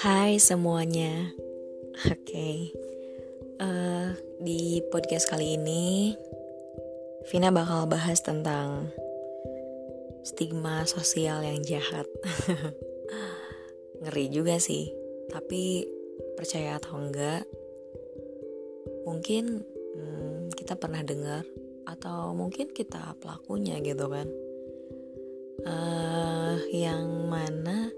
Hai semuanya, oke. Okay. Uh, eh, di podcast kali ini, Vina bakal bahas tentang stigma sosial yang jahat. Ngeri juga sih, tapi percaya atau enggak, mungkin hmm, kita pernah dengar atau mungkin kita pelakunya gitu kan uh, yang mana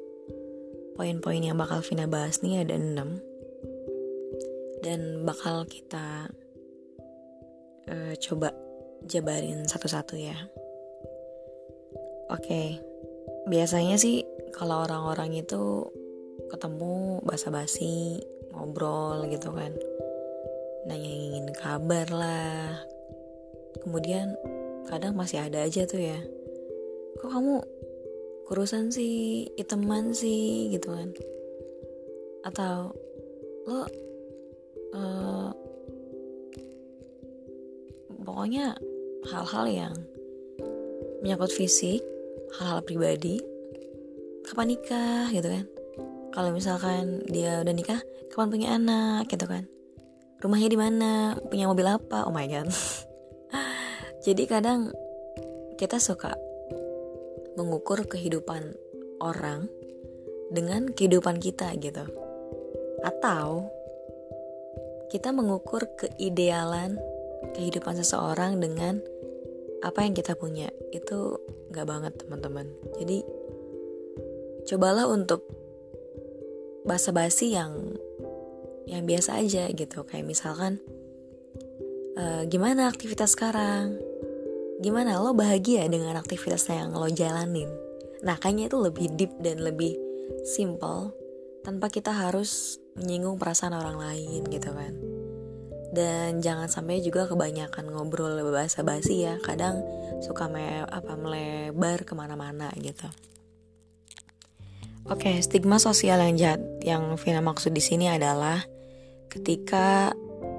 poin-poin yang bakal Vina bahas nih ada 6 dan bakal kita uh, coba jabarin satu-satu ya. Oke okay. biasanya sih kalau orang-orang itu ketemu basa-basi ngobrol gitu kan. Nanyain kabar lah. Kemudian kadang masih ada aja tuh ya. Kok kamu kurusan sih iteman sih gitu kan. Atau lo uh, pokoknya hal-hal yang menyangkut fisik hal-hal pribadi kapan nikah gitu kan. Kalau misalkan dia udah nikah kapan punya anak gitu kan. Rumahnya di mana punya mobil apa oh my god. Jadi kadang kita suka mengukur kehidupan orang dengan kehidupan kita gitu. Atau kita mengukur keidealan kehidupan seseorang dengan apa yang kita punya. Itu gak banget teman-teman. Jadi cobalah untuk basa-basi yang yang biasa aja gitu. Kayak misalkan e, gimana aktivitas sekarang? Gimana lo bahagia dengan aktivitas yang lo jalanin? Nah kayaknya itu lebih deep dan lebih simple tanpa kita harus menyinggung perasaan orang lain gitu kan. Dan jangan sampai juga kebanyakan ngobrol bahasa basi ya kadang suka me apa melebar ke mana-mana gitu. Oke okay, stigma sosial yang jahat yang Vina maksud di sini adalah ketika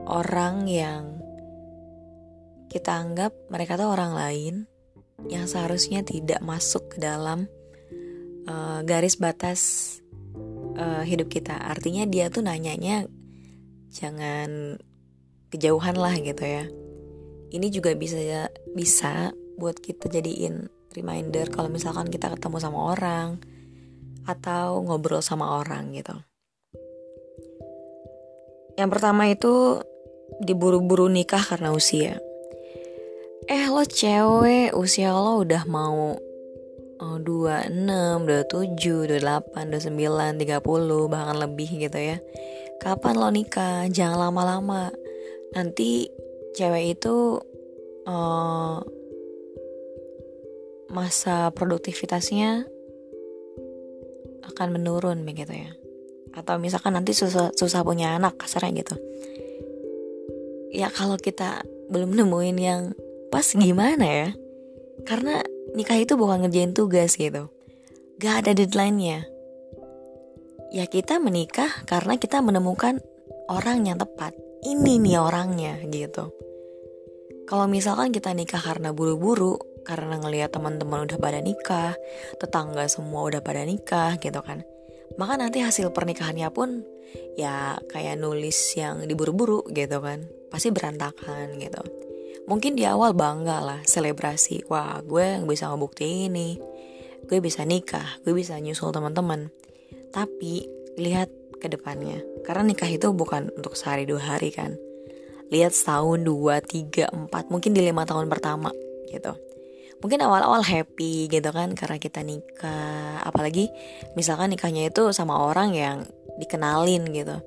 orang yang kita anggap mereka tuh orang lain yang seharusnya tidak masuk ke dalam uh, garis batas uh, hidup kita. Artinya dia tuh nanyanya jangan kejauhan lah gitu ya. Ini juga bisa bisa buat kita jadiin reminder kalau misalkan kita ketemu sama orang atau ngobrol sama orang gitu. Yang pertama itu diburu-buru nikah karena usia eh lo cewek usia lo udah mau oh, 26, 27, 28, 29, 30 bahkan lebih gitu ya. Kapan lo nikah? Jangan lama-lama. Nanti cewek itu uh, masa produktivitasnya akan menurun begitu ya. Atau misalkan nanti susah, susah punya anak kasarnya gitu. Ya kalau kita belum nemuin yang pas gimana ya? Karena nikah itu bukan ngerjain tugas gitu. Gak ada deadline-nya. Ya kita menikah karena kita menemukan orang yang tepat. Ini nih orangnya gitu. Kalau misalkan kita nikah karena buru-buru karena ngelihat teman-teman udah pada nikah tetangga semua udah pada nikah gitu kan. Maka nanti hasil pernikahannya pun ya kayak nulis yang diburu-buru gitu kan. Pasti berantakan gitu mungkin di awal bangga lah selebrasi. Wah gue yang bisa ngebukti ini. Gue bisa nikah gue bisa nyusul teman-teman. Tapi lihat ke depannya. Karena nikah itu bukan untuk sehari dua hari kan. Lihat setahun dua tiga empat mungkin di lima tahun pertama gitu. Mungkin awal-awal happy gitu kan karena kita nikah. Apalagi misalkan nikahnya itu sama orang yang dikenalin gitu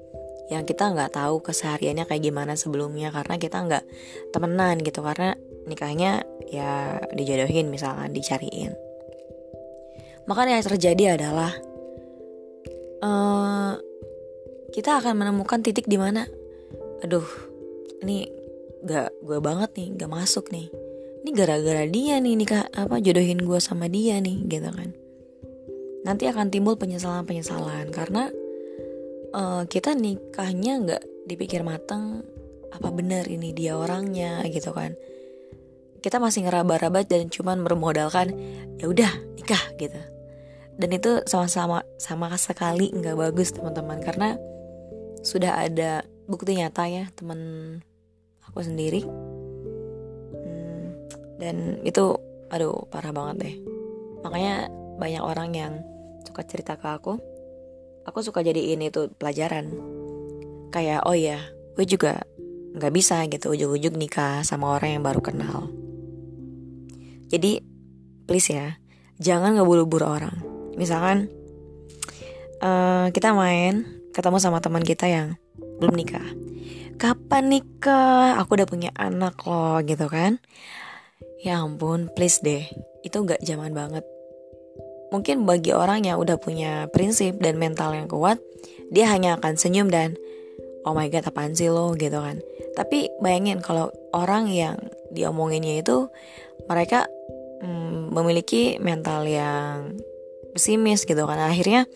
yang kita nggak tahu kesehariannya kayak gimana sebelumnya karena kita nggak temenan gitu. Karena nikahnya ya dijodohin misalkan dicariin. Maka yang terjadi adalah uh, kita akan menemukan titik di mana aduh ini gak gue banget nih gak masuk nih. Ini gara-gara dia nih nikah apa jodohin gue sama dia nih gitu kan. Nanti akan timbul penyesalan-penyesalan karena uh, kita nikahnya nggak dipikir matang apa benar ini dia orangnya gitu kan. Kita masih ngeraba-raba dan cuman bermodalkan ya udah nikah gitu. Dan itu sama-sama sama sekali nggak bagus teman-teman karena sudah ada bukti nyata ya teman aku sendiri. Hmm, dan itu aduh parah banget deh. Makanya banyak orang yang suka cerita ke aku aku suka jadiin itu pelajaran. Kayak oh ya gue juga nggak bisa gitu ujung-ujung nikah sama orang yang baru kenal. Jadi please ya jangan ngeburu-buru orang. Misalkan uh, kita main ketemu sama teman kita yang belum nikah. Kapan nikah? Aku udah punya anak loh gitu kan? Ya ampun please deh. Itu nggak zaman banget mungkin bagi orang yang udah punya prinsip dan mental yang kuat dia hanya akan senyum dan oh my god apaan sih lo? gitu kan. Tapi bayangin kalau orang yang diomonginnya itu mereka hmm, memiliki mental yang pesimis gitu kan. Akhirnya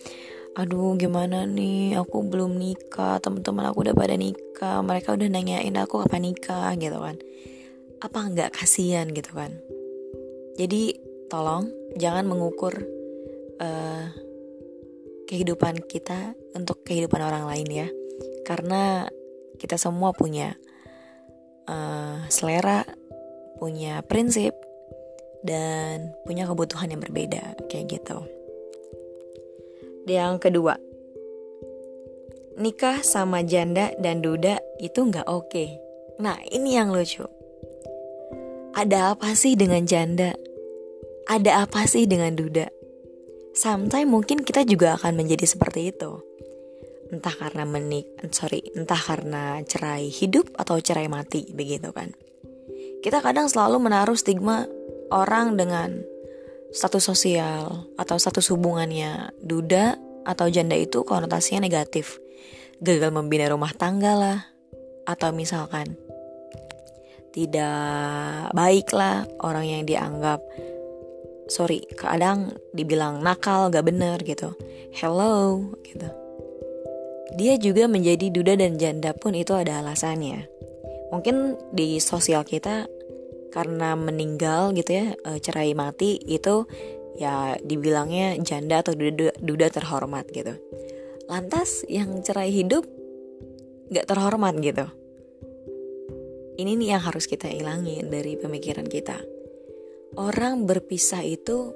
aduh gimana nih? Aku belum nikah teman-teman aku udah pada nikah mereka udah nanyain aku kapan nikah gitu kan. Apa nggak kasihan gitu kan? Jadi tolong jangan mengukur uh, kehidupan kita untuk kehidupan orang lain ya karena kita semua punya uh, selera punya prinsip dan punya kebutuhan yang berbeda kayak gitu. Yang kedua, nikah sama janda dan duda itu nggak oke. Okay. Nah ini yang lucu. Ada apa sih dengan janda? Ada apa sih dengan duda? Sometimes mungkin kita juga akan menjadi seperti itu. Entah karena menik, sorry, entah karena cerai hidup atau cerai mati, begitu kan. Kita kadang selalu menaruh stigma orang dengan status sosial atau status hubungannya duda atau janda itu konotasinya negatif. Gagal membina rumah tangga lah. Atau misalkan tidak baik lah orang yang dianggap sorry kadang dibilang nakal gak bener gitu. Hello gitu. Dia juga menjadi duda dan janda pun itu ada alasannya. Mungkin di sosial kita karena meninggal gitu ya e, cerai mati itu ya dibilangnya janda atau duda, duda terhormat gitu. Lantas yang cerai hidup gak terhormat gitu. Ini nih yang harus kita ilangin dari pemikiran kita orang berpisah itu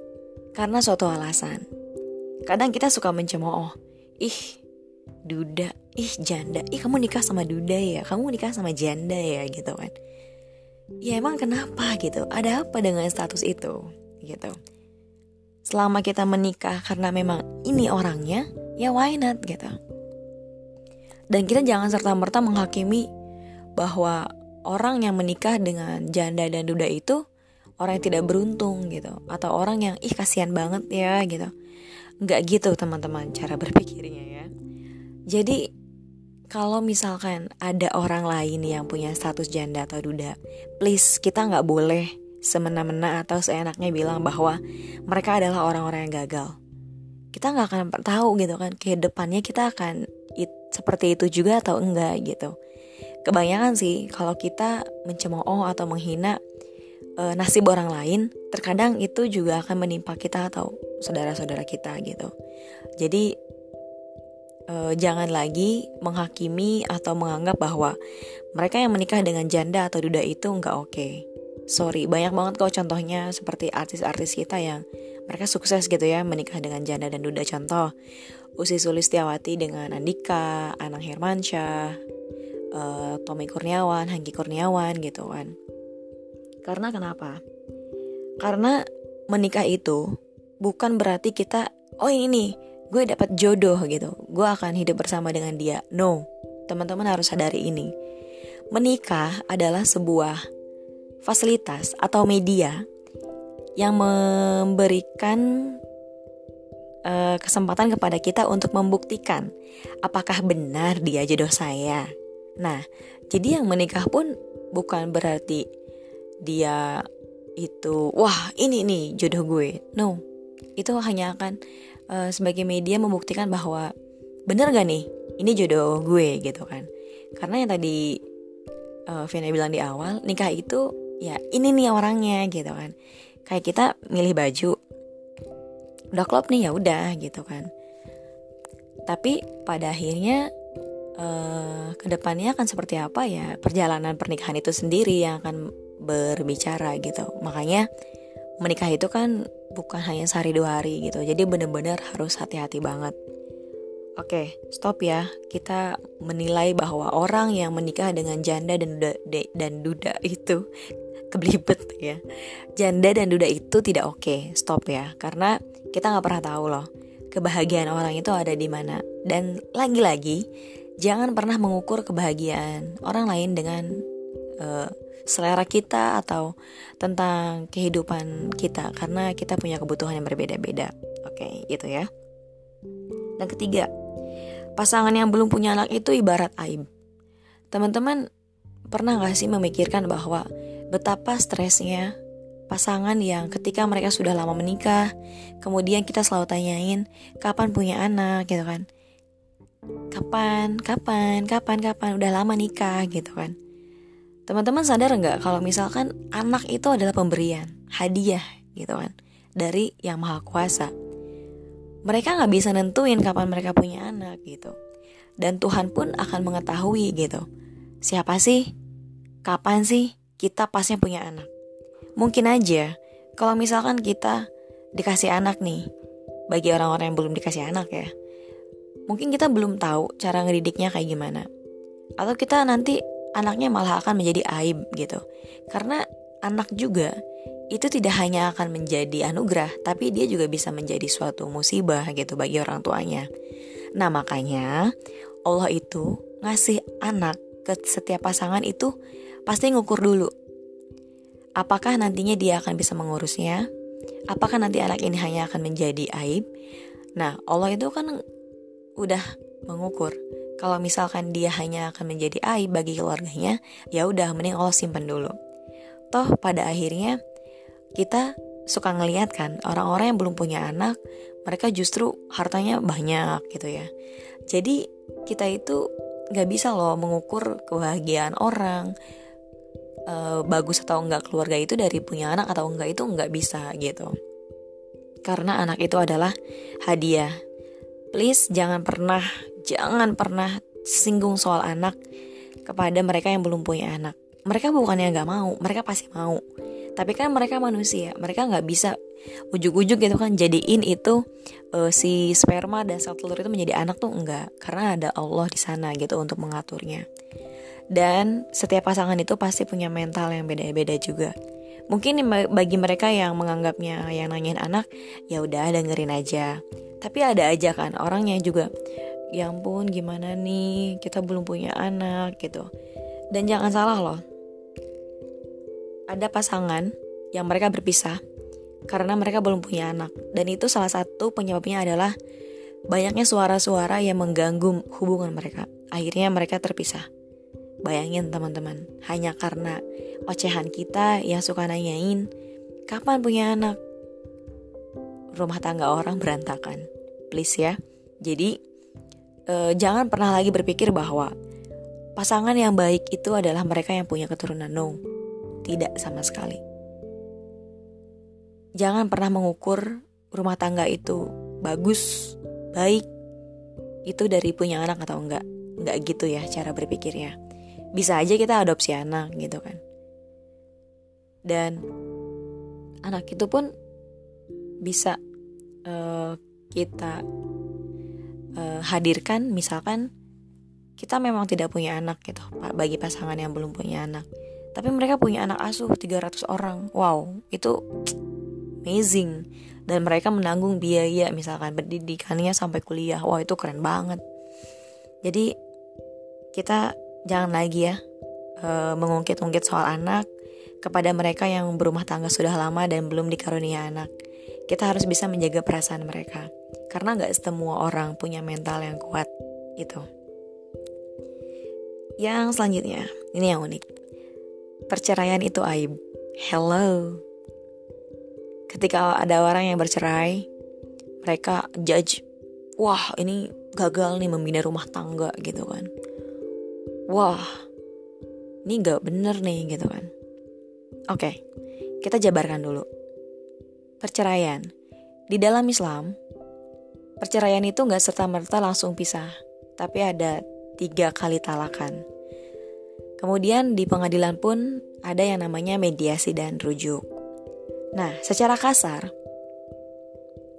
karena suatu alasan. Kadang kita suka mencemooh ih duda ih janda ih kamu nikah sama duda ya kamu nikah sama janda ya gitu kan. Ya emang kenapa gitu? Ada apa dengan status itu? Gitu. Selama kita menikah karena memang ini orangnya ya why not? Gitu. Dan kita jangan serta merta menghakimi bahwa orang yang menikah dengan janda dan duda itu orang yang tidak beruntung gitu atau orang yang ih kasihan banget ya gitu nggak gitu teman-teman cara berpikirnya ya jadi kalau misalkan ada orang lain yang punya status janda atau duda, please kita nggak boleh semena-mena atau seenaknya bilang bahwa mereka adalah orang-orang yang gagal. Kita nggak akan tahu gitu kan ke depannya kita akan it, seperti itu juga atau enggak gitu. Kebanyakan sih kalau kita mencemooh atau menghina e, nasib orang lain, terkadang itu juga akan menimpa kita atau saudara-saudara kita gitu. Jadi uh, jangan lagi menghakimi atau menganggap bahwa mereka yang menikah dengan janda atau duda itu nggak oke. Okay. Sorry, banyak banget kok contohnya seperti artis-artis kita yang mereka sukses gitu ya menikah dengan janda dan duda contoh. Usi Sulistiawati dengan Andika, Anang Hermansyah, uh, Tommy Kurniawan, Hangki Kurniawan gitu kan. Karena kenapa? Karena menikah itu bukan berarti kita oh ini gue dapat jodoh gitu gue akan hidup bersama dengan dia no teman-teman harus sadari ini menikah adalah sebuah fasilitas atau media yang memberikan uh, kesempatan kepada kita untuk membuktikan apakah benar dia jodoh saya. Nah, jadi yang menikah pun bukan berarti dia itu wah ini nih jodoh gue. No, itu hanya akan uh, sebagai media membuktikan bahwa bener gak nih ini jodoh gue gitu kan. Karena yang tadi uh, Vina bilang di awal nikah itu ya ini nih orangnya gitu kan. Kayak kita milih baju udah klop nih ya udah gitu kan. Tapi pada akhirnya uh, ke depannya akan seperti apa ya? Perjalanan pernikahan itu sendiri yang akan berbicara gitu makanya menikah itu kan bukan hanya sehari dua hari gitu jadi bener-bener harus hati-hati banget Oke, stop ya. Kita menilai bahwa orang yang menikah dengan janda dan duda, dan duda itu kebelibet ya. Janda dan duda itu tidak oke. Stop ya. Karena kita nggak pernah tahu loh kebahagiaan orang itu ada di mana. Dan lagi-lagi jangan pernah mengukur kebahagiaan orang lain dengan uh, selera kita atau tentang kehidupan kita karena kita punya kebutuhan yang berbeda-beda. Oke, okay, gitu ya. Dan ketiga, Pasangan yang belum punya anak itu ibarat aib. Teman-teman pernah gak sih memikirkan bahwa betapa stresnya pasangan yang ketika mereka sudah lama menikah, kemudian kita selalu tanyain kapan punya anak gitu kan. Kapan, kapan, kapan, kapan, udah lama nikah gitu kan. Teman-teman sadar nggak kalau misalkan anak itu adalah pemberian, hadiah gitu kan, dari yang maha kuasa mereka nggak bisa nentuin kapan mereka punya anak gitu. Dan Tuhan pun akan mengetahui gitu. Siapa sih? Kapan sih kita pasnya punya anak? Mungkin aja kalau misalkan kita dikasih anak nih, bagi orang-orang yang belum dikasih anak ya, mungkin kita belum tahu cara ngedidiknya kayak gimana. Atau kita nanti anaknya malah akan menjadi aib gitu. Karena anak juga itu tidak hanya akan menjadi anugerah, tapi dia juga bisa menjadi suatu musibah gitu bagi orang tuanya. Nah, makanya Allah itu ngasih anak ke setiap pasangan itu pasti ngukur dulu. Apakah nantinya dia akan bisa mengurusnya? Apakah nanti anak ini hanya akan menjadi aib? Nah, Allah itu kan udah mengukur. Kalau misalkan dia hanya akan menjadi aib bagi keluarganya, ya udah mending Allah simpan dulu. Toh pada akhirnya kita suka ngeliat kan orang-orang yang belum punya anak mereka justru hartanya banyak gitu ya. Jadi kita itu nggak bisa loh mengukur kebahagiaan orang e, bagus atau enggak keluarga itu dari punya anak atau enggak itu enggak bisa gitu. Karena anak itu adalah hadiah. Please jangan pernah jangan pernah singgung soal anak kepada mereka yang belum punya anak. Mereka bukannya nggak mau mereka pasti mau. Tapi kan mereka manusia mereka nggak bisa ujuk-ujuk gitu kan jadiin itu uh, si sperma dan sel telur itu menjadi anak tuh enggak karena ada Allah di sana gitu untuk mengaturnya. Dan setiap pasangan itu pasti punya mental yang beda-beda juga. Mungkin bagi mereka yang menganggapnya yang nanyain anak ya udah dengerin aja. Tapi ada aja kan orangnya juga ya ampun gimana nih kita belum punya anak gitu dan jangan salah loh ada pasangan yang mereka berpisah karena mereka belum punya anak dan itu salah satu penyebabnya adalah banyaknya suara-suara yang mengganggu hubungan mereka. Akhirnya mereka terpisah. Bayangin teman-teman, hanya karena ocehan kita yang suka nanyain kapan punya anak. Rumah tangga orang berantakan. Please ya. Jadi eh, jangan pernah lagi berpikir bahwa pasangan yang baik itu adalah mereka yang punya keturunan. No tidak sama sekali. Jangan pernah mengukur rumah tangga itu bagus, baik, itu dari punya anak atau enggak. Enggak gitu ya cara berpikirnya. Bisa aja kita adopsi anak gitu kan. Dan anak itu pun bisa uh, kita uh, hadirkan misalkan kita memang tidak punya anak gitu bagi pasangan yang belum punya anak. Tapi mereka punya anak asuh 300 orang. Wow itu amazing. Dan mereka menanggung biaya misalkan pendidikannya sampai kuliah. Wah itu keren banget. Jadi kita jangan lagi ya uh, mengungkit-ungkit soal anak kepada mereka yang berumah tangga sudah lama dan belum dikarunia anak. Kita harus bisa menjaga perasaan mereka karena nggak semua orang punya mental yang kuat itu yang selanjutnya ini yang unik perceraian itu aib. Hello. Ketika ada orang yang bercerai, mereka judge, wah ini gagal nih membina rumah tangga gitu kan. Wah, ini gak bener nih gitu kan. Oke, kita jabarkan dulu. Perceraian di dalam Islam, perceraian itu nggak serta-merta langsung pisah, tapi ada tiga kali talakan. Kemudian di pengadilan pun ada yang namanya mediasi dan rujuk. Nah, secara kasar,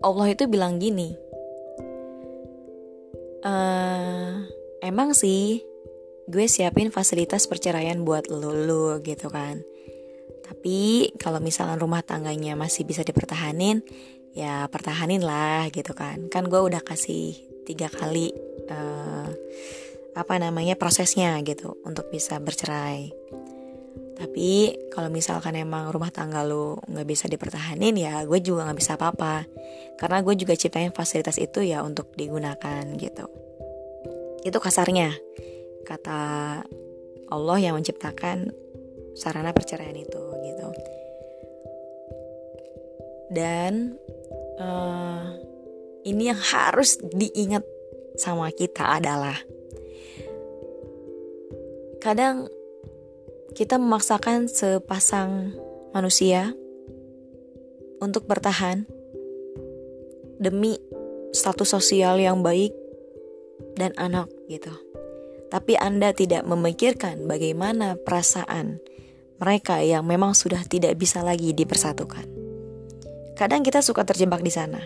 Allah itu bilang gini, e, emang sih gue siapin fasilitas perceraian buat lo, lo gitu kan. Tapi kalau misalnya rumah tangganya masih bisa dipertahanin, ya pertahanin lah gitu kan. Kan gue udah kasih tiga kali uh, apa namanya prosesnya gitu untuk bisa bercerai. Tapi kalau misalkan emang rumah tangga lu nggak bisa dipertahanin ya gue juga nggak bisa apa-apa. Karena gue juga ciptain fasilitas itu ya untuk digunakan gitu. Itu kasarnya. Kata Allah yang menciptakan sarana perceraian itu gitu. Dan uh, ini yang harus diingat sama kita adalah kadang kita memaksakan sepasang manusia untuk bertahan demi status sosial yang baik dan anak gitu. Tapi Anda tidak memikirkan bagaimana perasaan mereka yang memang sudah tidak bisa lagi dipersatukan. Kadang kita suka terjebak di sana.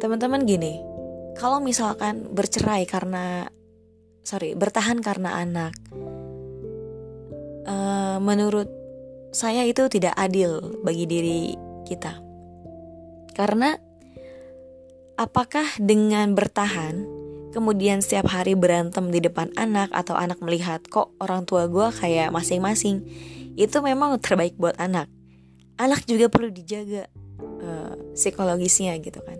Teman-teman gini, kalau misalkan bercerai karena sorry bertahan karena anak, uh, menurut saya itu tidak adil bagi diri kita. Karena apakah dengan bertahan kemudian setiap hari berantem di depan anak atau anak melihat kok orang tua gue kayak masing-masing itu memang terbaik buat anak anak juga perlu dijaga uh, psikologisnya gitu kan.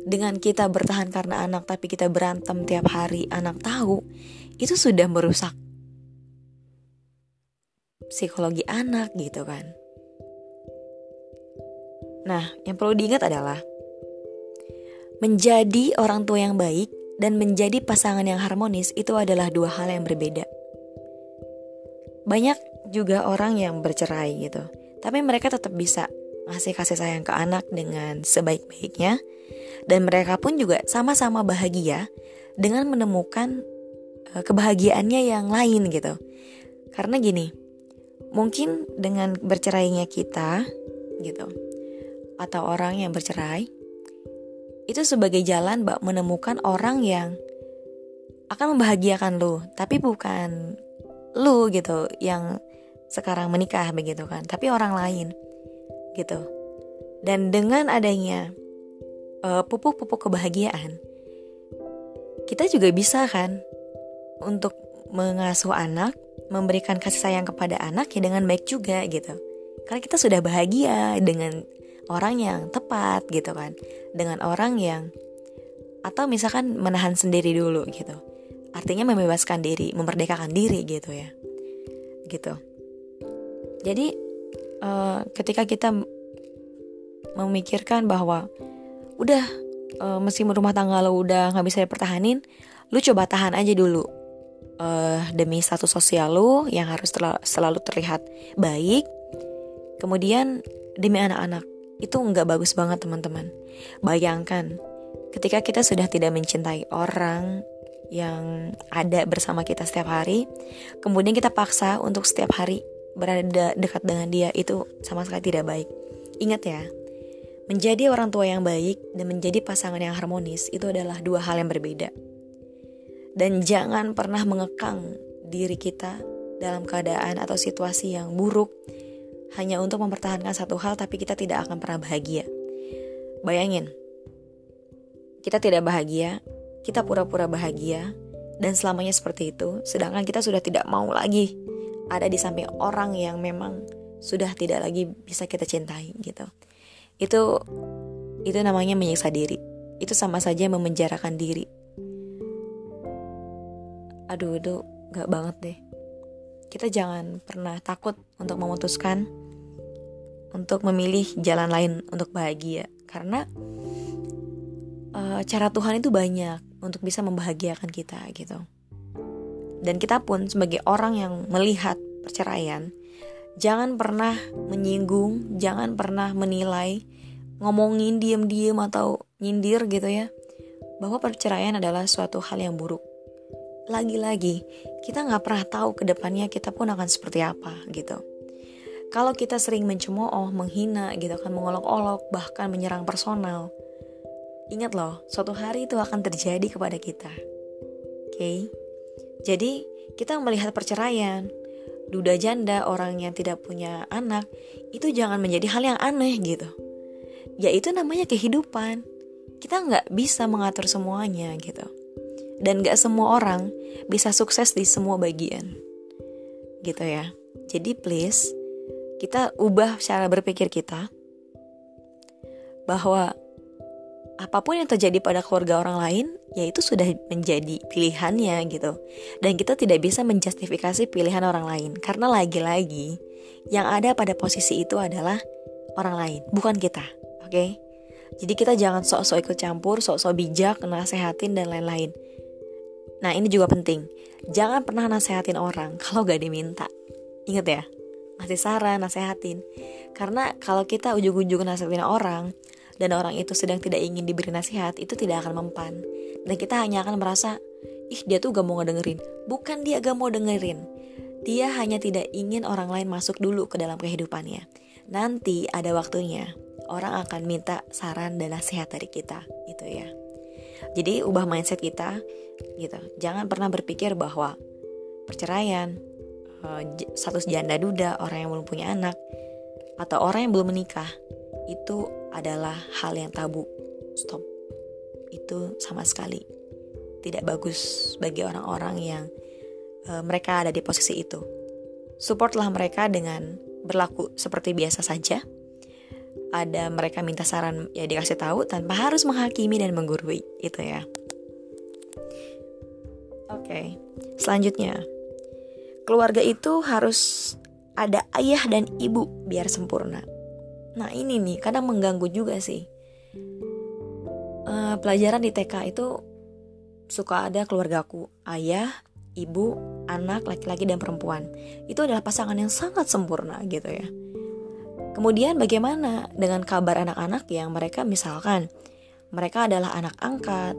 Dengan kita bertahan karena anak tapi kita berantem tiap hari anak tahu itu sudah merusak psikologi anak gitu kan. Nah yang perlu diingat adalah menjadi orang tua yang baik dan menjadi pasangan yang harmonis itu adalah dua hal yang berbeda. Banyak juga orang yang bercerai gitu tapi mereka tetap bisa ngasih kasih sayang ke anak dengan sebaik-baiknya dan mereka pun juga sama-sama bahagia dengan menemukan uh, kebahagiaannya yang lain gitu. Karena gini, mungkin dengan bercerainya kita gitu atau orang yang bercerai itu sebagai jalan mbak menemukan orang yang akan membahagiakan lu, tapi bukan lu gitu yang sekarang menikah begitu kan. Tapi orang lain gitu. Dan dengan adanya uh, pupuk-pupuk kebahagiaan kita juga bisa kan untuk mengasuh anak memberikan kasih sayang kepada anak ya dengan baik juga gitu. Karena kita sudah bahagia dengan orang yang tepat gitu kan. Dengan orang yang atau misalkan menahan sendiri dulu gitu. Artinya membebaskan diri memerdekakan diri gitu ya. Gitu jadi uh, ketika kita memikirkan bahwa udah uh, meskipun rumah tangga lo udah nggak bisa dipertahanin, lu coba tahan aja dulu uh, demi status sosial lo yang harus selalu terlihat baik. Kemudian demi anak-anak itu nggak bagus banget teman-teman. Bayangkan ketika kita sudah tidak mencintai orang yang ada bersama kita setiap hari, kemudian kita paksa untuk setiap hari berada dekat dengan dia itu sama sekali tidak baik. Ingat ya, menjadi orang tua yang baik dan menjadi pasangan yang harmonis itu adalah dua hal yang berbeda. Dan jangan pernah mengekang diri kita dalam keadaan atau situasi yang buruk hanya untuk mempertahankan satu hal tapi kita tidak akan pernah bahagia. Bayangin, kita tidak bahagia, kita pura-pura bahagia, dan selamanya seperti itu, sedangkan kita sudah tidak mau lagi ada di samping orang yang memang sudah tidak lagi bisa kita cintai gitu. Itu itu namanya menyiksa diri. Itu sama saja memenjarakan diri. Aduh itu gak banget deh. Kita jangan pernah takut untuk memutuskan untuk memilih jalan lain untuk bahagia. Karena uh, cara Tuhan itu banyak untuk bisa membahagiakan kita gitu. Dan kita pun sebagai orang yang melihat perceraian, jangan pernah menyinggung, jangan pernah menilai ngomongin diem-diem atau nyindir gitu ya bahwa perceraian adalah suatu hal yang buruk lagi-lagi kita nggak pernah tahu ke depannya kita pun akan seperti apa gitu kalau kita sering mencemooh, menghina gitu kan, mengolok-olok, bahkan menyerang personal, ingat loh, suatu hari itu akan terjadi kepada kita. Oke, okay? Jadi kita melihat perceraian, duda janda, orang yang tidak punya anak, itu jangan menjadi hal yang aneh gitu. Ya itu namanya kehidupan. Kita nggak bisa mengatur semuanya gitu. Dan nggak semua orang bisa sukses di semua bagian. Gitu ya. Jadi please, kita ubah cara berpikir kita bahwa apa pun yang terjadi pada keluarga orang lain, ya itu sudah menjadi pilihannya gitu. Dan kita tidak bisa menjustifikasi pilihan orang lain karena lagi-lagi yang ada pada posisi itu adalah orang lain, bukan kita. Oke? Okay? Jadi kita jangan sok-sok ikut campur, sok-sok bijak, nasehatin dan lain-lain. Nah, ini juga penting. Jangan pernah nasehatin orang kalau gak diminta. Ingat ya, ngasih saran, nasehatin. Karena kalau kita ujung-ujung nasehatin orang dan orang itu sedang tidak ingin diberi nasihat, itu tidak akan mempan. Dan kita hanya akan merasa, ih dia tuh gak mau ngedengerin. Bukan dia gak mau dengerin. Dia hanya tidak ingin orang lain masuk dulu ke dalam kehidupannya. Nanti ada waktunya, orang akan minta saran dan nasihat dari kita, itu ya. Jadi ubah mindset kita, gitu. Jangan pernah berpikir bahwa perceraian, uh, status janda duda, orang yang belum punya anak, atau orang yang belum menikah, itu adalah hal yang tabu. Stop. Itu sama sekali tidak bagus bagi orang-orang yang uh, mereka ada di posisi itu. Supportlah mereka dengan berlaku seperti biasa saja. Ada mereka minta saran ya dikasih tahu tanpa harus menghakimi dan menggurui itu ya. Oke, okay. selanjutnya keluarga itu harus ada ayah dan ibu biar sempurna. Nah ini nih kadang mengganggu juga sih. Uh, pelajaran di TK itu suka ada keluargaku, ayah, ibu, anak, laki-laki dan perempuan. Itu adalah pasangan yang sangat sempurna gitu ya. Kemudian bagaimana dengan kabar anak-anak yang mereka misalkan mereka adalah anak angkat,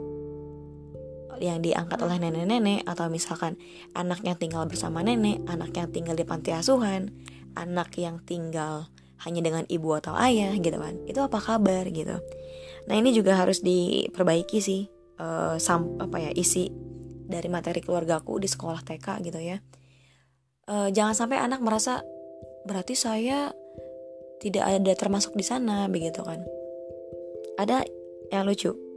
yang diangkat oleh nenek-nenek atau misalkan anak yang tinggal bersama nenek, anak yang tinggal di panti asuhan, anak yang tinggal hanya dengan ibu atau ayah gitu kan. Itu apa kabar gitu. Nah, ini juga harus diperbaiki sih uh, sam apa ya isi dari materi keluargaku di sekolah TK gitu ya. Uh, jangan sampai anak merasa berarti saya tidak ada termasuk di sana begitu kan. Ada yang lucu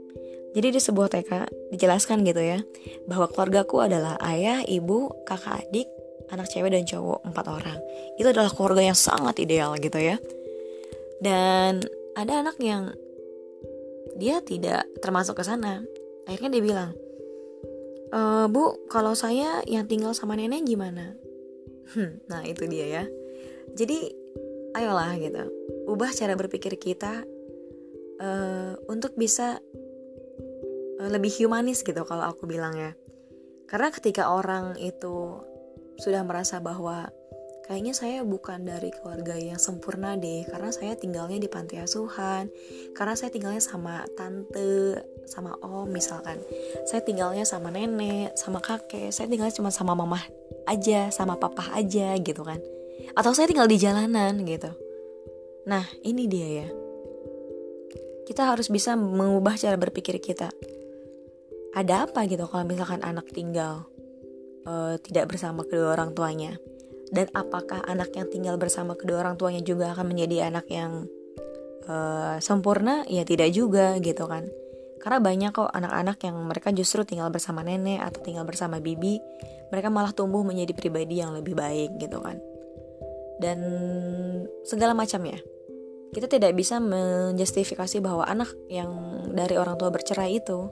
jadi di sebuah TK dijelaskan gitu ya bahwa keluargaku adalah ayah, ibu, kakak adik, anak cewek dan cowok empat orang. Itu adalah keluarga yang sangat ideal gitu ya. Dan ada anak yang dia tidak termasuk ke sana. Akhirnya dia bilang, e, bu, kalau saya yang tinggal sama nenek gimana? Hmm, nah itu dia ya. Jadi ayolah gitu, ubah cara berpikir kita uh, untuk bisa Eh, lebih humanis gitu kalau aku bilang ya karena ketika orang itu sudah merasa bahwa kayaknya saya bukan dari keluarga yang sempurna deh karena saya tinggalnya di panti asuhan karena saya tinggalnya sama tante sama om misalkan. Saya tinggalnya sama nenek sama kakek saya tinggalnya cuma sama mama aja sama papa aja gitu kan. Atau saya tinggal di jalanan gitu. Nah ini dia ya. Kita harus bisa mengubah cara berpikir kita. Ada apa gitu kalau misalkan anak tinggal uh, tidak bersama kedua orang tuanya. Dan apakah anak yang tinggal bersama kedua orang tuanya juga akan menjadi anak yang uh, sempurna? Ya tidak juga gitu kan. Karena banyak kok anak-anak yang mereka justru tinggal bersama nenek atau tinggal bersama bibi mereka malah tumbuh menjadi pribadi yang lebih baik gitu kan. Dan segala macam ya kita tidak bisa menjustifikasi bahwa anak yang dari orang tua bercerai itu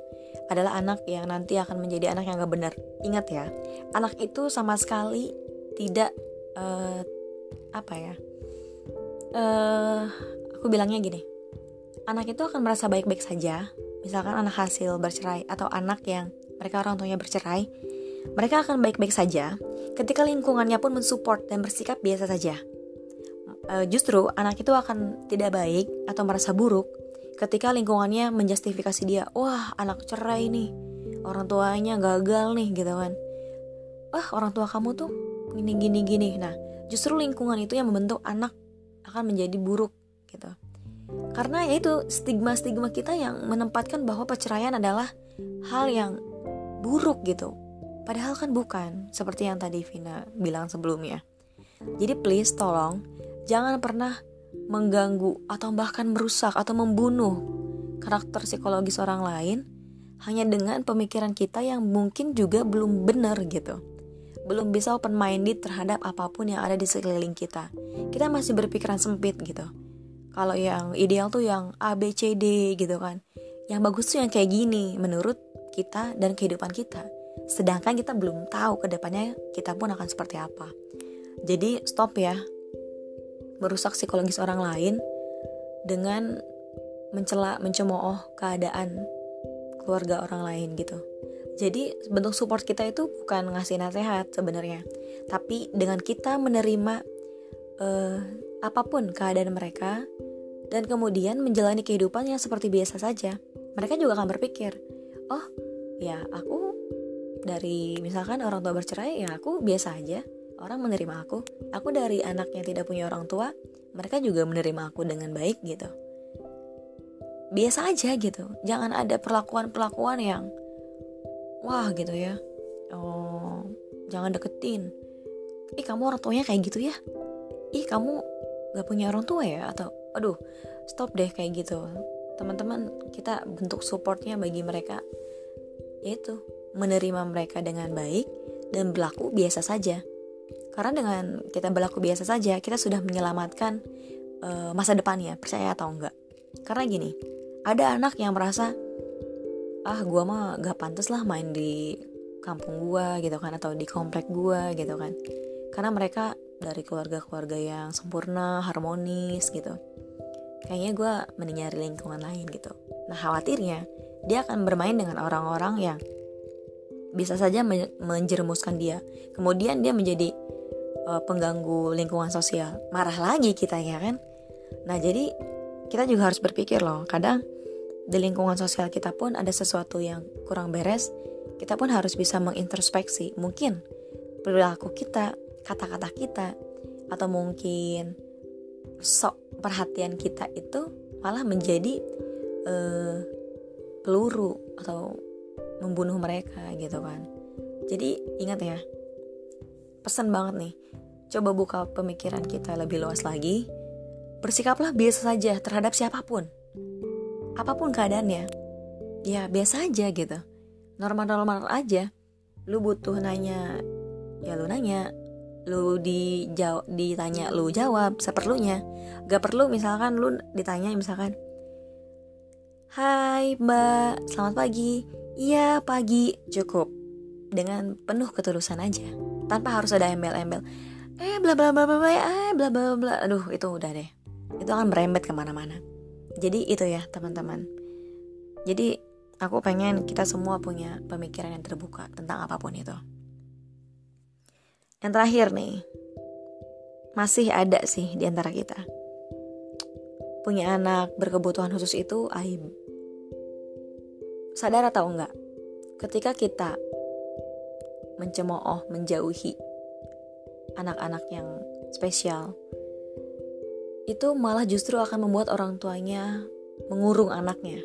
adalah anak yang nanti akan menjadi anak yang gak benar. Ingat ya, anak itu sama sekali tidak uh, apa ya? Uh, aku bilangnya gini, anak itu akan merasa baik-baik saja. Misalkan anak hasil bercerai atau anak yang mereka orang tuanya bercerai, mereka akan baik-baik saja ketika lingkungannya pun mensupport dan bersikap biasa saja. Uh, justru anak itu akan tidak baik atau merasa buruk ketika lingkungannya menjustifikasi dia wah anak cerai nih orang tuanya gagal nih gitu kan. Wah orang tua kamu tuh gini gini gini. Nah justru lingkungan itu yang membentuk anak akan menjadi buruk gitu. Karena ya itu stigma-stigma kita yang menempatkan bahwa perceraian adalah hal yang buruk gitu. Padahal kan bukan seperti yang tadi Vina bilang sebelumnya. Jadi please tolong jangan pernah mengganggu atau bahkan merusak atau membunuh karakter psikologis orang lain hanya dengan pemikiran kita yang mungkin juga belum benar gitu belum bisa open minded terhadap apa pun yang ada di sekeliling kita. Kita masih berpikiran sempit gitu. Kalau yang ideal tuh yang A B C D gitu kan. Yang bagus tuh yang kayak gini menurut kita dan kehidupan kita. Sedangkan kita belum tahu ke depannya kita pun akan seperti apa. Jadi stop ya merusak psikologis orang lain dengan mencela, mencemooh keadaan keluarga orang lain gitu. Jadi bentuk support kita itu bukan ngasih nasihat sebenarnya, tapi dengan kita menerima uh, apa pun keadaan mereka dan kemudian menjalani kehidupan yang seperti biasa saja, mereka juga akan berpikir, oh ya aku dari misalkan orang tua bercerai ya aku biasa aja, orang menerima aku, aku dari anak yang tidak punya orang tua, mereka juga menerima aku dengan baik gitu. Biasa aja gitu, jangan ada perlakuan-perlakuan yang wah gitu ya. Oh jangan deketin. Ih kamu orang tuanya kayak gitu ya? Ih kamu gak punya orang tua ya? Atau aduh stop deh kayak gitu. Teman-teman kita bentuk supportnya bagi mereka. Yaitu menerima mereka dengan baik dan berlaku biasa saja karena dengan kita berlaku biasa saja kita sudah menyelamatkan uh, masa depannya percaya atau enggak. Karena gini ada anak yang merasa ah gue mah gak pantas lah main di kampung gue gitu kan atau di komplek gue gitu kan. Karena mereka dari keluarga-keluarga yang sempurna harmonis gitu. Kayaknya gue mending nyari lingkungan lain gitu. Nah khawatirnya dia akan bermain dengan orang-orang yang bisa saja menjerumuskan dia. Kemudian dia menjadi uh, pengganggu lingkungan sosial marah lagi kita ya kan nah jadi kita juga harus berpikir loh kadang di lingkungan sosial kita pun ada sesuatu yang kurang beres, kita pun harus bisa mengintrospeksi. Mungkin perilaku kita, kata-kata kita, atau mungkin sok perhatian kita itu malah menjadi uh, peluru atau membunuh mereka gitu kan. Jadi ingat ya, pesan banget nih, coba buka pemikiran kita lebih luas lagi. Bersikaplah biasa saja terhadap siapa pun. Apa pun keadaannya. Ya biasa aja gitu. Normal-normal aja. Lu butuh nanya ya lu nanya. Lu dijawab ditanya lu jawab seperlunya. Gak perlu misalkan lu ditanya misalkan Hai mbak selamat pagi. Iya pagi. Cukup. Dengan penuh ketulusan aja tanpa harus ada embel-embel. Eh bla bla bla bla bla eh bla bla bla aduh itu udah deh. Itu akan merembet ke mana-mana. Jadi itu ya teman-teman. Jadi aku pengen kita semua punya pemikiran yang terbuka tentang apa pun itu. Yang terakhir nih masih ada sih di antara kita. Punya anak berkebutuhan khusus itu aib. Sadar atau enggak ketika kita mencemooh menjauhi anak-anak yang spesial itu malah justru akan membuat orang tuanya mengurung anaknya.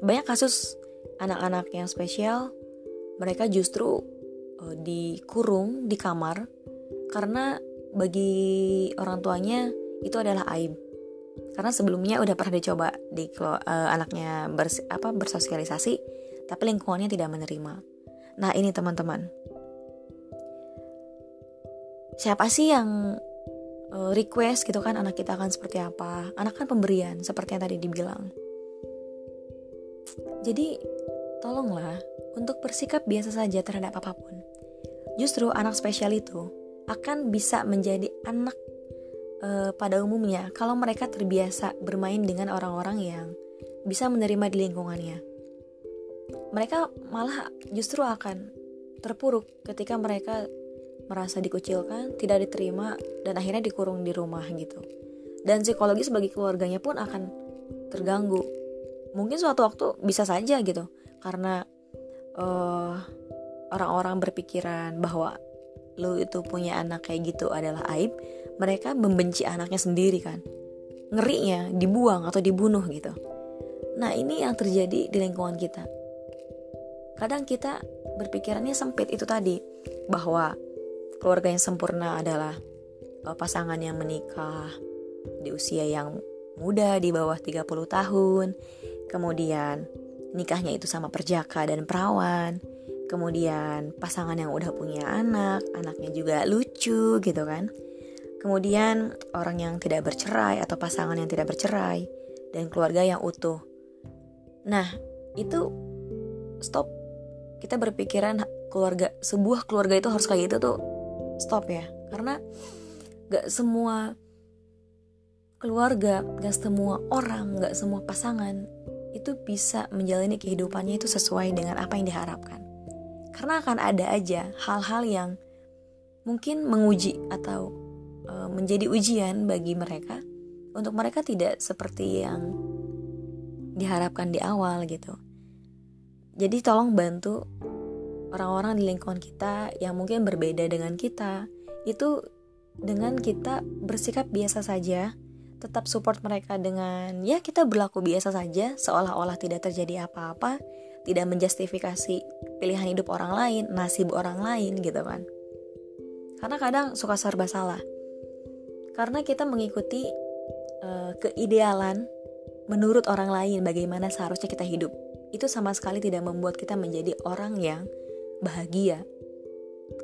Banyak kasus anak-anak yang spesial, mereka justru uh, dikurung di kamar karena bagi orang tuanya itu adalah aib. Karena sebelumnya udah pernah dicoba di uh, anaknya bers, apa bersosialisasi, tapi lingkungannya tidak menerima. Nah ini teman-teman, siapa sih yang uh, request gitu kan anak kita akan seperti apa? Anak kan pemberian seperti yang tadi dibilang. Jadi tolonglah untuk bersikap biasa saja terhadap apa pun. Justru anak spesial itu akan bisa menjadi anak uh, pada umumnya kalau mereka terbiasa bermain dengan orang-orang yang bisa menerima di lingkungannya mereka malah justru akan terpuruk ketika mereka merasa dikucilkan, tidak diterima, dan akhirnya dikurung di rumah gitu. Dan psikologis bagi keluarganya pun akan terganggu. Mungkin suatu waktu bisa saja gitu karena uh, orang-orang berpikiran bahwa lu itu punya anak kayak gitu adalah aib mereka membenci anaknya sendiri kan. Ngerinya dibuang atau dibunuh gitu. Nah ini yang terjadi di lingkungan kita kadang kita berpikirannya sempit itu tadi bahwa keluarga yang sempurna adalah uh, pasangan yang menikah di usia yang muda di bawah 30 tahun kemudian nikahnya itu sama perjaka dan perawan kemudian pasangan yang udah punya anak anaknya juga lucu gitu kan. Kemudian orang yang tidak bercerai atau pasangan yang tidak bercerai dan keluarga yang utuh. Nah itu stop kita berpikiran keluarga sebuah keluarga itu harus kayak gitu tuh stop ya karena gak semua keluarga gak semua orang gak semua pasangan itu bisa menjalani kehidupannya itu sesuai dengan apa yang diharapkan. Karena akan ada aja hal-hal yang mungkin menguji atau e, menjadi ujian bagi mereka untuk mereka tidak seperti yang diharapkan di awal gitu. Jadi tolong bantu orang-orang di lingkungan kita yang mungkin berbeda dengan kita. Itu dengan kita bersikap biasa saja tetap support mereka dengan ya kita berlaku biasa saja seolah-olah tidak terjadi apa-apa tidak menjustifikasi pilihan hidup orang lain nasib orang lain gitu kan. Karena kadang suka serba salah. Karena kita mengikuti uh, keidealan menurut orang lain bagaimana seharusnya kita hidup itu sama sekali tidak membuat kita menjadi orang yang bahagia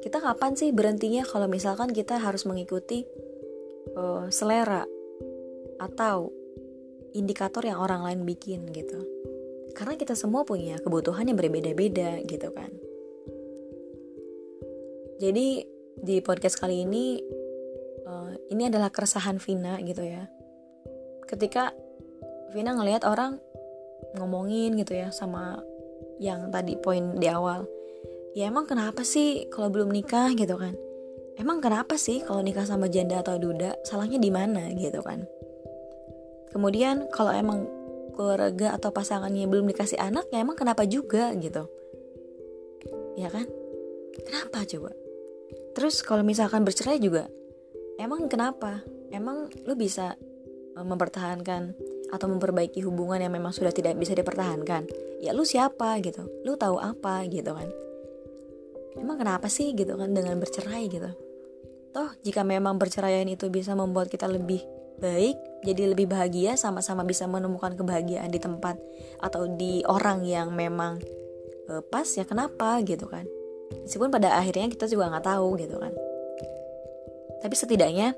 kita kapan sih berhentinya kalau misalkan kita harus mengikuti uh, selera atau indikator yang orang lain bikin gitu. Karena kita semua punya kebutuhan yang berbeda-beda gitu kan. Jadi di podcast kali ini uh, ini adalah keresahan Vina gitu ya. Ketika Vina ngelihat orang ngomongin gitu ya sama yang tadi poin di awal. Ya emang kenapa sih kalau belum nikah gitu kan? Emang kenapa sih kalau nikah sama janda atau duda salahnya di mana gitu kan? Kemudian kalau emang keluarga atau pasangannya belum dikasih anak ya emang kenapa juga gitu ya kan kenapa coba terus kalau misalkan bercerai juga emang kenapa emang lu bisa e, mempertahankan atau memperbaiki hubungan yang memang sudah tidak bisa dipertahankan ya lu siapa gitu lu tahu apa gitu kan emang kenapa sih gitu kan dengan bercerai gitu toh jika memang perceraian itu bisa membuat kita lebih baik, jadi lebih bahagia, sama-sama bisa menemukan kebahagiaan di tempat atau di orang yang memang uh, pas ya kenapa gitu kan. Meskipun pada akhirnya kita juga nggak tahu gitu kan. Tapi setidaknya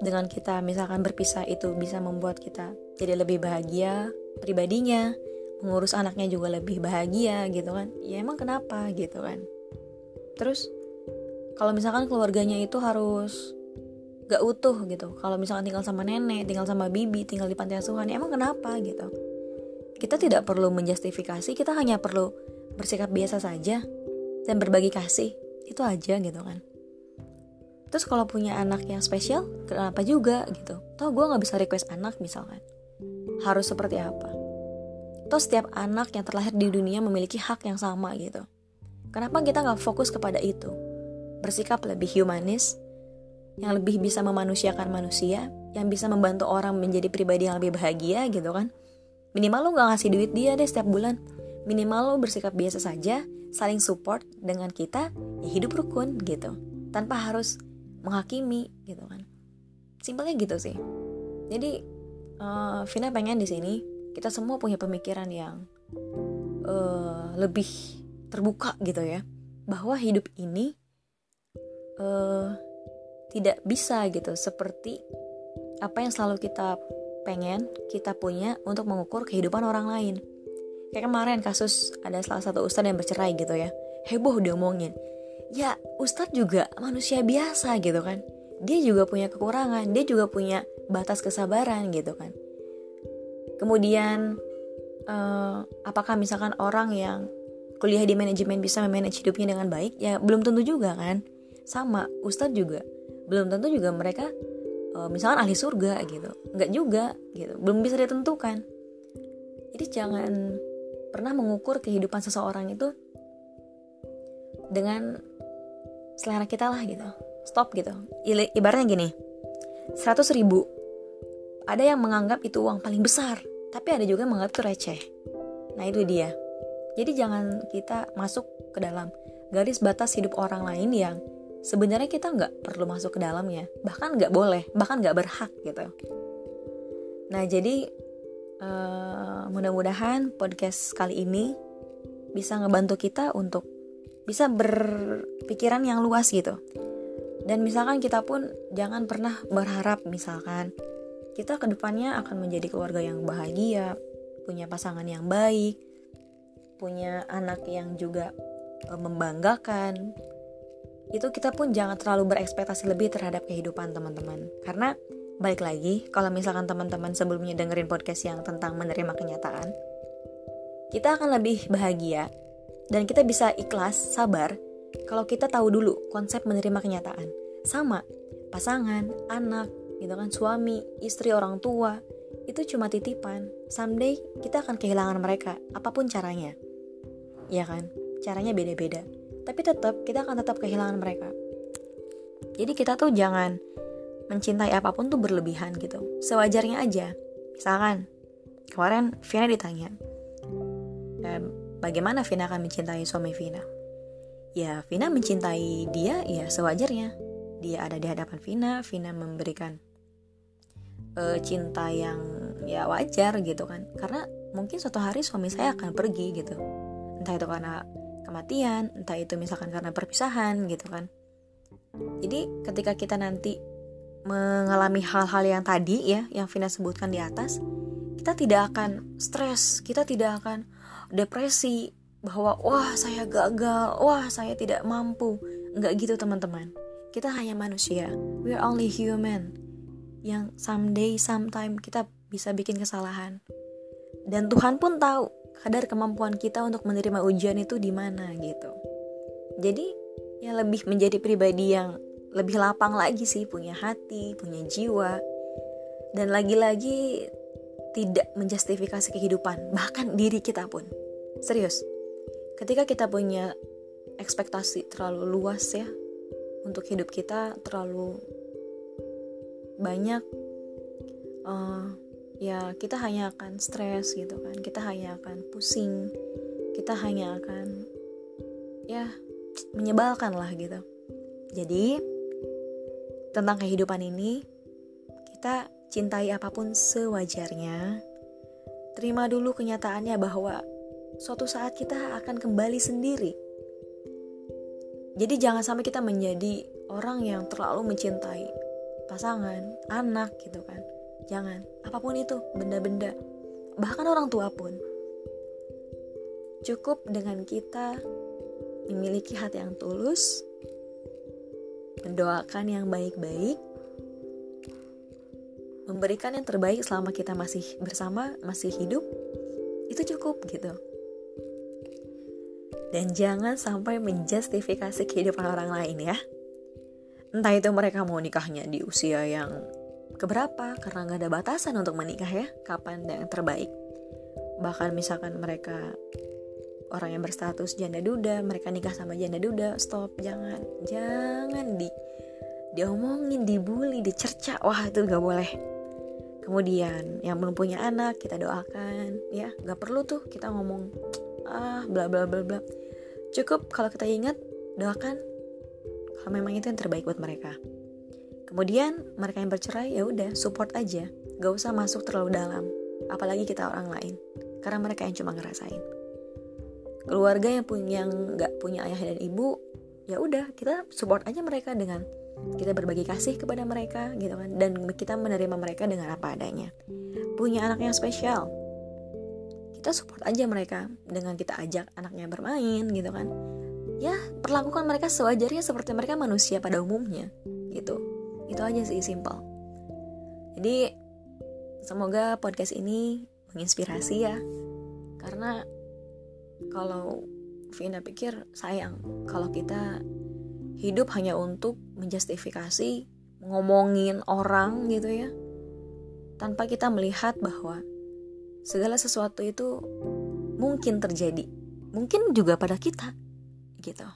dengan kita misalkan berpisah itu bisa membuat kita jadi lebih bahagia pribadinya, mengurus anaknya juga lebih bahagia gitu kan. Ya emang kenapa gitu kan. Terus kalau misalkan keluarganya itu harus gak utuh gitu kalau misalkan tinggal sama nenek tinggal sama bibi tinggal di panti asuhan ya emang kenapa gitu kita tidak perlu menjustifikasi kita hanya perlu bersikap biasa saja dan berbagi kasih itu aja gitu kan terus kalau punya anak yang spesial kenapa juga gitu toh gue nggak bisa request anak misalkan harus seperti apa toh setiap anak yang terlahir di dunia memiliki hak yang sama gitu kenapa kita nggak fokus kepada itu bersikap lebih humanis yang lebih bisa memanusiakan manusia, yang bisa membantu orang menjadi pribadi yang lebih bahagia gitu kan. Minimal lo gak ngasih duit dia deh setiap bulan. Minimal lo bersikap biasa saja, saling support dengan kita, ya hidup rukun gitu. Tanpa harus menghakimi gitu kan. Simpelnya gitu sih. Jadi uh, Vina pengen di sini kita semua punya pemikiran yang uh, lebih terbuka gitu ya. Bahwa hidup ini uh, tidak bisa gitu seperti apa yang selalu kita pengen kita punya untuk mengukur kehidupan orang lain kayak kemarin kasus ada salah satu ustadz yang bercerai gitu ya heboh diomongin ya ustadz juga manusia biasa gitu kan. Dia juga punya kekurangan dia juga punya batas kesabaran gitu kan. Kemudian uh, apakah misalkan orang yang kuliah di manajemen bisa memanage hidupnya dengan baik? Ya belum tentu juga kan. Sama ustadz juga. Belum tentu juga mereka uh, misalkan ahli surga gitu. Nggak juga gitu. Belum bisa ditentukan. Jadi jangan pernah mengukur kehidupan seseorang itu dengan selera kita lah gitu. Stop gitu. Ibaratnya gini. 100 ribu. Ada yang menganggap itu uang paling besar tapi ada juga yang menganggap itu receh. Nah itu dia. Jadi jangan kita masuk ke dalam garis batas hidup orang lain yang sebenarnya kita nggak perlu masuk ke dalamnya. Bahkan nggak boleh bahkan nggak berhak gitu. Nah jadi uh, mudah-mudahan podcast kali ini bisa ngebantu kita untuk bisa berpikiran yang luas gitu. Dan misalkan kita pun jangan pernah berharap misalkan kita ke depannya akan menjadi keluarga yang bahagia punya pasangan yang baik punya anak yang juga uh, membanggakan. Itu kita pun jangan terlalu berekspektasi lebih terhadap kehidupan teman-teman. Karena balik lagi kalau misalkan teman-teman sebelumnya dengerin podcast yang tentang menerima kenyataan kita akan lebih bahagia dan kita bisa ikhlas, sabar kalau kita tahu dulu konsep menerima kenyataan. Sama, pasangan, anak, gitu kan, suami, istri, orang tua, itu cuma titipan. Someday kita akan kehilangan mereka, apa pun caranya. Ya kan? Caranya beda-beda. Tapi tetap kita akan tetap kehilangan mereka. Jadi kita tuh jangan mencintai apa pun tuh berlebihan gitu. Sewajarnya aja. Misalkan kemarin Vina ditanya, Bagaimana Vina akan mencintai suami Vina? Ya, Vina mencintai dia ya sewajarnya. Dia ada di hadapan Vina, Vina memberikan uh, cinta yang ya wajar gitu kan. Karena mungkin suatu hari suami saya akan pergi gitu. Entah itu karena kematian, entah itu misalkan karena perpisahan gitu kan. Jadi ketika kita nanti mengalami hal-hal yang tadi ya, yang Vina sebutkan di atas, kita tidak akan stres, kita tidak akan depresi bahwa wah saya gagal, wah saya tidak mampu. Enggak gitu teman-teman. Kita hanya manusia. We are only human. Yang someday, sometime kita bisa bikin kesalahan. Dan Tuhan pun tahu kadar kemampuan kita untuk menerima ujian itu di mana gitu. Jadi ya lebih menjadi pribadi yang lebih lapang lagi sih, punya hati, punya jiwa. Dan lagi-lagi tidak menjustifikasi kehidupan, bahkan diri kita pun. Serius, ketika kita punya ekspektasi terlalu luas ya untuk hidup kita terlalu banyak uh, ya kita hanya akan stres gitu kan kita hanya akan pusing kita hanya akan ya menyebalkan lah gitu jadi tentang kehidupan ini kita cintai apa pun sewajarnya terima dulu kenyataannya bahwa suatu saat kita akan kembali sendiri. Jadi jangan sampai kita menjadi orang yang terlalu mencintai pasangan, anak gitu kan. Jangan, apa pun itu, benda-benda, bahkan orang tua pun. Cukup dengan kita memiliki hati yang tulus, mendoakan yang baik-baik, memberikan yang terbaik selama kita masih bersama, masih hidup, itu cukup gitu dan jangan sampai menjustifikasi kehidupan orang lain ya. Entah itu mereka mau nikahnya di usia yang keberapa karena nggak ada batasan untuk menikah ya, kapan yang terbaik. Bahkan misalkan mereka orang yang berstatus janda duda, mereka nikah sama janda duda, stop, jangan, jangan di diomongin, dibully, dicerca, wah itu gak boleh. Kemudian yang belum punya anak kita doakan, ya nggak perlu tuh kita ngomong ah bla bla bla bla. Cukup kalau kita ingat doakan kalau memang itu yang terbaik buat mereka. Kemudian mereka yang bercerai ya udah support aja. Gak usah masuk terlalu dalam. Apalagi kita orang lain. Karena mereka yang cuma ngerasain. Keluarga yang punya yang nggak punya ayah dan ibu ya udah kita support aja mereka dengan kita berbagi kasih kepada mereka gitu kan. Dan kita menerima mereka dengan apa adanya. Punya anak yang spesial. Kita support aja mereka dengan kita ajak anaknya bermain gitu kan. Ya perlakukan mereka sewajarnya seperti mereka manusia pada umumnya gitu. Itu aja sih simple. Jadi semoga podcast ini menginspirasi ya. Karena kalau Vina pikir sayang kalau kita hidup hanya untuk menjustifikasi ngomongin orang gitu ya tanpa kita melihat bahwa segala sesuatu itu mungkin terjadi mungkin juga pada kita gitu